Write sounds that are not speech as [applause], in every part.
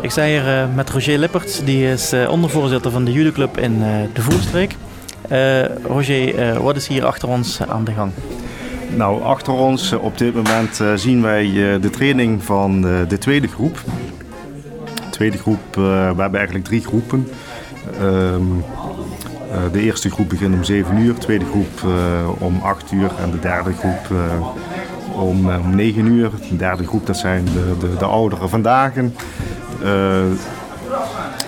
Ik sta hier uh, met Roger Lipperts, die is uh, ondervoorzitter van de judoclub in uh, de Voerstreek. Roger, wat is hier achter ons aan de gang? Nou, achter ons op dit moment zien wij de training van de tweede groep. De tweede groep, we hebben eigenlijk drie groepen. Ehm, de eerste groep begint om 7 uur, de tweede groep om 8 uur en de derde groep om, om 9 uur. De derde groep, dat zijn de, de, de ouderen vandaag. Uh,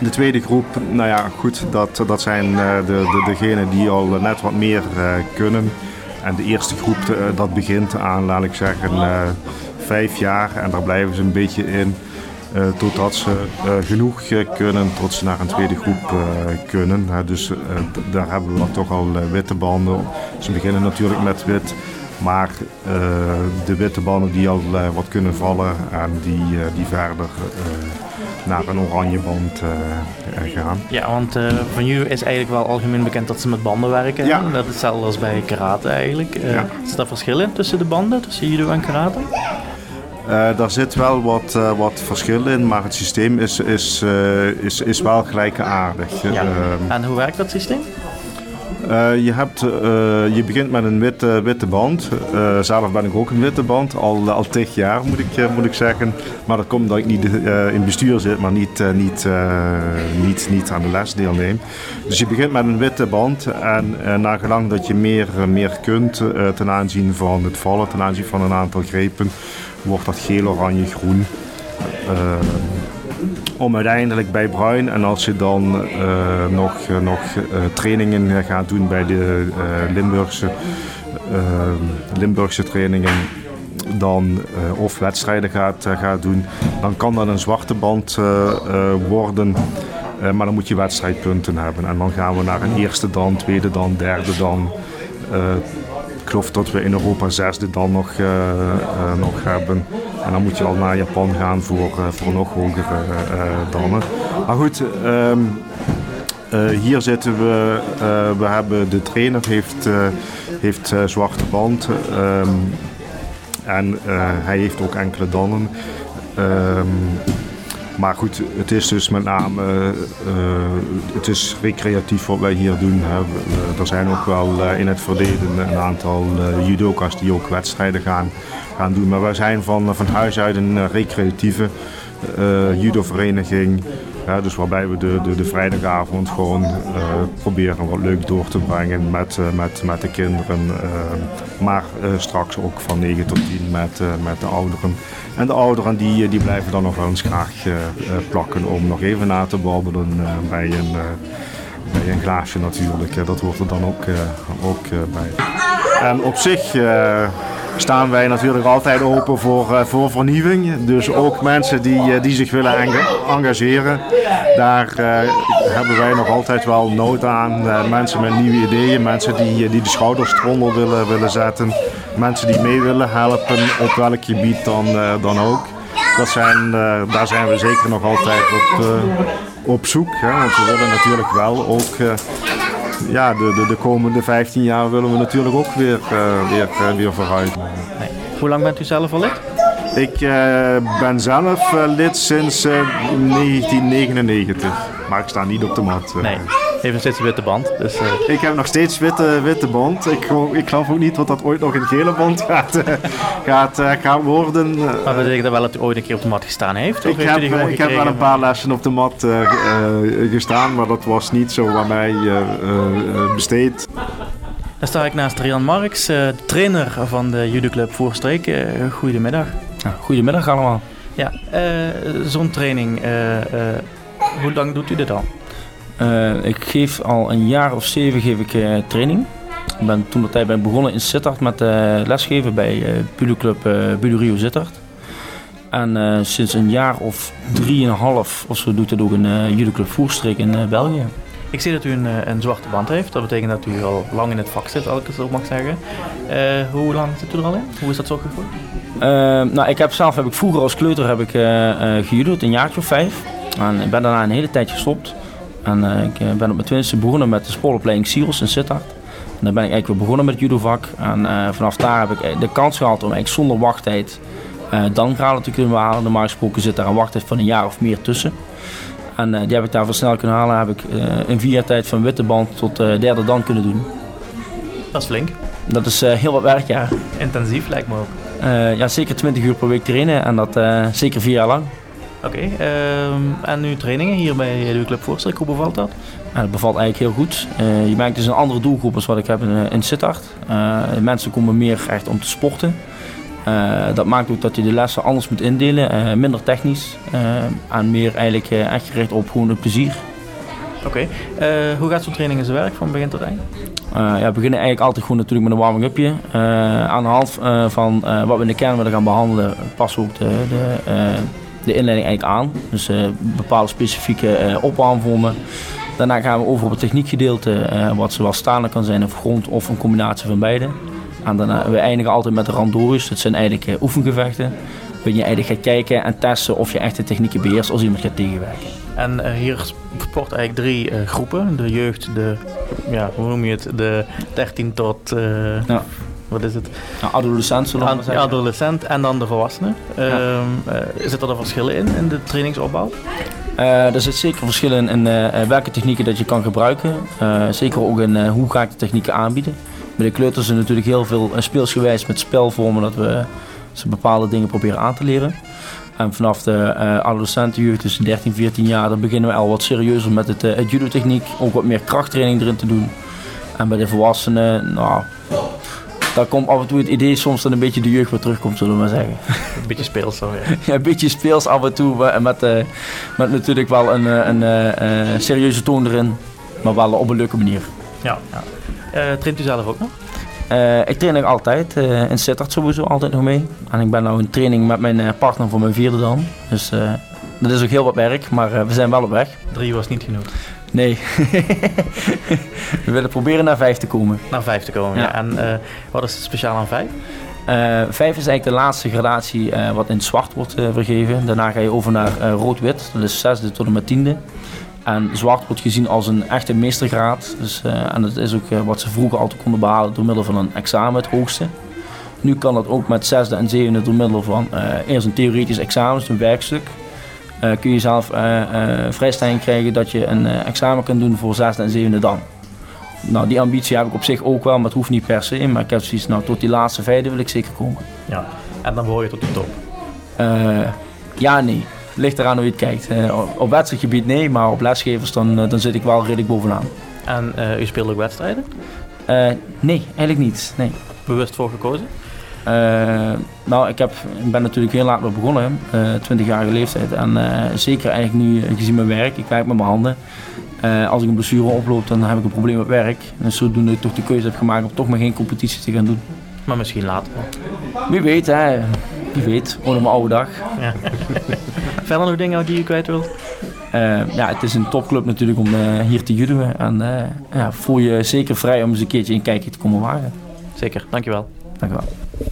de tweede groep, nou ja, goed, dat, dat zijn uh, de, de, degenen die al net wat meer kunnen. En de eerste groep, dat begint aan, laat ik zeggen, vijf jaar. En daar blijven ze een beetje in. Totdat ze genoeg kunnen, tot ze naar een tweede groep kunnen. dus daar hebben we dan toch al witte banden. Ze beginnen natuurlijk met wit. Maar uh, de witte banden die al uh, wat kunnen vallen en die, uh, die verder naar een oranje band gaan. Ja, want van jullie is eigenlijk wel algemeen bekend dat ze met banden werken. Ja. Dat is hetzelfde als bij karate eigenlijk. Ja. Is er verschil in tussen de banden, tussen judo en karate? Uh, daar zit wel wat, uh, wat verschil in, maar het systeem is, is, uh, is, is wel gelijkaardig. Ja. en hoe werkt dat systeem? Uh, je, hebt, uh, je begint met een witte, witte band. Uh, zelf ben ik ook een witte band, al, al jaar moet ik, moet ik zeggen. Maar dat komt omdat ik niet in bestuur zit, maar niet, niet, niet, niet aan de les deelneem. Dus je begint met een witte band en na gelang dat je meer, meer kunt ten aanzien van het vallen, ten aanzien van een aantal grepen, wordt dat geel, oranje, groen om uiteindelijk bij Bruin en als je dan uh, nog, nog uh, trainingen gaat doen bij de Limburgse, Limburgse trainingen dan, of wedstrijden gaat, gaat doen, dan kan dat een zwarte band worden. maar dan moet je wedstrijdpunten hebben. En dan gaan we naar een eerste dan, tweede dan, derde dan. ik geloof dat we in Europa zesde dan nog, nog hebben. En dan moet je al naar Japan gaan voor, uh, voor nog hogere uh, dannen. Maar goed, uh, hier zitten we. we hebben de trainer heeft, heeft zwarte band. Um, en hij heeft ook enkele dannen. Um, maar goed, het is dus met name uh, het is recreatief wat wij hier doen. Hè. er zijn ook wel in het verleden een aantal judoka's die ook wedstrijden gaan, gaan doen. Maar wij zijn van, van huis uit een recreatieve judovereniging. Ja, dus waarbij we de, de, de vrijdagavond gewoon proberen wat leuk door te brengen met, met, met de kinderen. maar straks ook van 9 tot 10 met, met de ouderen. En de ouderen die, die blijven dan nog wel eens graag plakken om nog even na te babbelen bij, een, bij een glaasje natuurlijk. dat hoort er dan ook, ook bij. En op zich staan wij natuurlijk altijd open voor, voor vernieuwing. Dus ook mensen die, die zich willen engageren. Daar hebben wij nog altijd wel nood aan. mensen met nieuwe ideeën, mensen die, die de schouders eronder willen, willen zetten mensen die mee willen helpen, op welk gebied dan, dan ook. Dat zijn, daar zijn we zeker nog altijd op, op zoek. Hè? Want we willen natuurlijk wel ook ja, de, de, de, komende 15 jaar willen we natuurlijk ook weer, weer, weer vooruit. Nee. Hoe lang bent u zelf al lid? Ik ben zelf lid sinds 1999, maar ik sta niet op de mat. Nee heeft nog steeds een witte band. Dus, uh... Ik heb nog steeds witte, witte band. Ik, ik geloof ook niet dat dat ooit nog een gele band gaat, uh, gaat, uh, gaat worden. Maar betekent dat wel dat u ooit een keer op de mat gestaan heeft? ik heb, ik heb wel een paar lessen op de mat gestaan, maar dat was niet zo waar mij besteed. Dan sta ik naast Rian Marks, trainer van de judoclub Voorstreek. goedemiddag. Ja, goedemiddag allemaal. Ja, zo'n training, hoe lang doet u dit al? Uh, ik geef al een jaar of zeven geef ik, uh, training. Ik ben toen tijd ben begonnen in Sittard met uh, lesgeven bij uh, Budoclub uh, Rio Sittard. En sinds een jaar of drieënhalf of zo doet het ook een uh, judoclub Voerstreek in België. Ik zie dat u een, een, zwarte band heeft. Dat betekent dat u al lang in het vak zit, als ik het zo mag zeggen. hoe lang zit u er al in? Hoe is dat zo gevoeld? nou, ik heb zelf heb ik vroeger als kleuter heb ik een jaartje of vijf. En ik ben daarna een hele tijd gestopt. En uh, ik eh, ben op mijn twintigste begonnen met de sportopleiding Siels in Sittard. En dan ben ik eigenlijk weer begonnen met het judovak. En uh, vanaf daar heb ik de kans gehad om eigenlijk zonder wachttijd dan graden te kunnen behalen. Normaal gesproken zit daar een wachttijd van een jaar of meer tussen. En die heb ik daarvoor snel kunnen halen. Heb ik in vier jaar tijd van witte band tot derde dan kunnen doen. Dat is flink. Dat is heel wat werk, ja. Intensief lijkt me ook. ja, zeker 20 uur per week trainen en dat zeker vier jaar lang. Oké, ehm, en nu trainingen hier bij de Club Voorstreek, hoe bevalt dat? Ja, dat bevalt eigenlijk heel goed. Uh, je merkt dus een andere doelgroep als wat ik heb in, eh, in Sittard. Uh, mensen komen meer echt om te sporten. dat maakt ook dat je de lessen anders moet indelen, minder technisch en meer eigenlijk echt gericht op gewoon het plezier. Oké, hoe gaat zo'n training in zijn werk van begin tot eind? ja, we beginnen eigenlijk altijd gewoon natuurlijk met een warming-upje. aan de hand van wat we in de kern willen gaan behandelen, passen we ook de, de de inleiding eigenlijk aan. Dus uh, bepaalde specifieke uh, opwarmvormen. Daarna gaan we over op het techniekgedeelte, uh, wat zowel staande kan zijn of grond of een combinatie van beide. En daarna, we eindigen altijd met de randorius. Dat zijn eigenlijk oefengevechten. Waarin je eigenlijk gaat kijken en testen of je echt de technieken beheerst als iemand gaat tegenwerken. En hier sport eigenlijk drie groepen. De jeugd, de, ja, hoe noem je het, de 13 tot... Ja wat is het? Nou, adolescent zullen we zeggen. Adolescent en dan de volwassenen. Ja. Uh, zitten er verschillen in, in de trainingsopbouw? Uh, er zit zeker verschillen in uh, welke technieken dat je kan gebruiken. zeker ook in hoe ga ik de technieken aanbieden. Bij de kleuters is natuurlijk heel veel speelsgewijs met spelvormen dat we ze bepaalde dingen proberen aan te leren. En vanaf de adolescentenjeugd, tussen 13 en 14 jaar, dan beginnen we al wat serieuzer met het, het judo-techniek. Ook wat meer krachttraining erin te doen. En bij de volwassenen, nou, daar komt af en toe het idee soms dat een beetje de jeugd weer terugkomt, zullen we maar zeggen. [laughs] Een beetje speels dan weer. ja, een beetje speels af en toe. Met, uh, met natuurlijk wel een, eh, een, een, serieuze toon erin. Maar wel op een leuke manier. Ja. ja. Uh, traint u zelf ook nog? ik train nog altijd. in Sittard sowieso altijd nog mee. En ik ben nou in training met mijn partner voor mijn vierde dan. Dus dat is ook heel wat werk, maar we zijn wel op weg. Drie was niet genoeg. Nee. [laughs] we willen proberen naar vijf te komen. Naar vijf te komen, ja. En uh, wat is het speciaal aan vijf? Uh, vijf is eigenlijk de laatste gradatie uh, wat in het zwart wordt vergeven. Daarna ga je over naar rood-wit, dat is zesde tot en met tiende. En zwart wordt gezien als een echte meestergraad. Dus, en dat is ook wat ze vroeger altijd konden behalen door middel van een examen, het hoogste. Nu kan dat ook met zesde en zevende door middel van eerst een theoretisch examen, dus een werkstuk. Eh, kun je zelf eh, eh, vrijstelling krijgen dat je een examen kunt doen voor zesde en zevende dan. Nou, die ambitie heb ik op zich ook wel, maar het hoeft niet per se. Maar ik heb zoiets, nou, tot die laatste vijfde wil ik zeker komen. Ja, en dan behoor je tot de top? ja, nee. Ligt eraan hoe je het kijkt. op wedstrijdgebied nee, maar op lesgevers dan, dan zit ik wel redelijk bovenaan. En u speelt ook wedstrijden? nee, eigenlijk niet. Nee. Bewust voor gekozen? Uh, nou, ik, heb, ik ben natuurlijk heel laat mee begonnen, uh, 20-jarige leeftijd. En uh, zeker eigenlijk nu, gezien mijn werk, ik werk met mijn handen. Als ik een blessure oploop, dan heb ik een probleem op werk. En zodoende ik toch de keuze heb gemaakt om toch maar geen competitie te gaan doen. Maar misschien later Wie weet, hè. Wie weet, onder mijn oude dag. Ja. [laughs] Verder nog dingen die je kwijt wilt? ja, het is een topclub natuurlijk om hier te judoën. En ja, voel je zeker vrij om eens een keertje een kijkje te komen wagen. Zeker, dankjewel. Dank je wel.